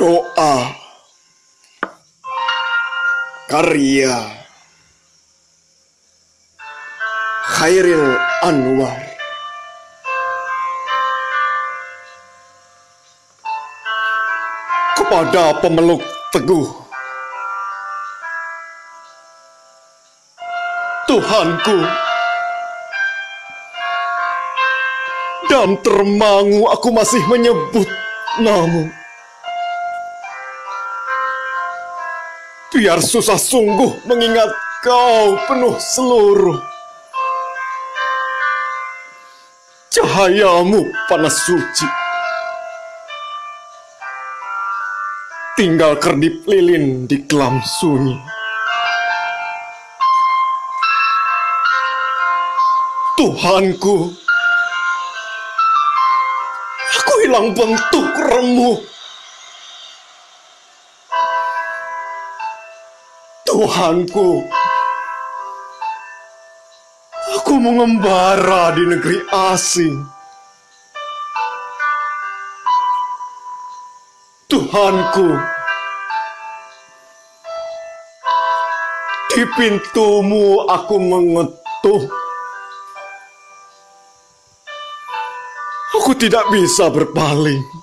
Doa Karya Khairil Anwar. Kepada pemeluk teguh Tuhanku Dan termangu aku masih menyebut namamu Biar susah sungguh mengingat kau penuh seluruh. Cahayamu panas suci. Tinggal kerdip lilin di kelam sunyi. Tuhanku Aku hilang bentuk remuk Tuhanku, aku mengembara di negeri asing. Tuhanku, di pintumu aku mengetuk. Aku tidak bisa berpaling.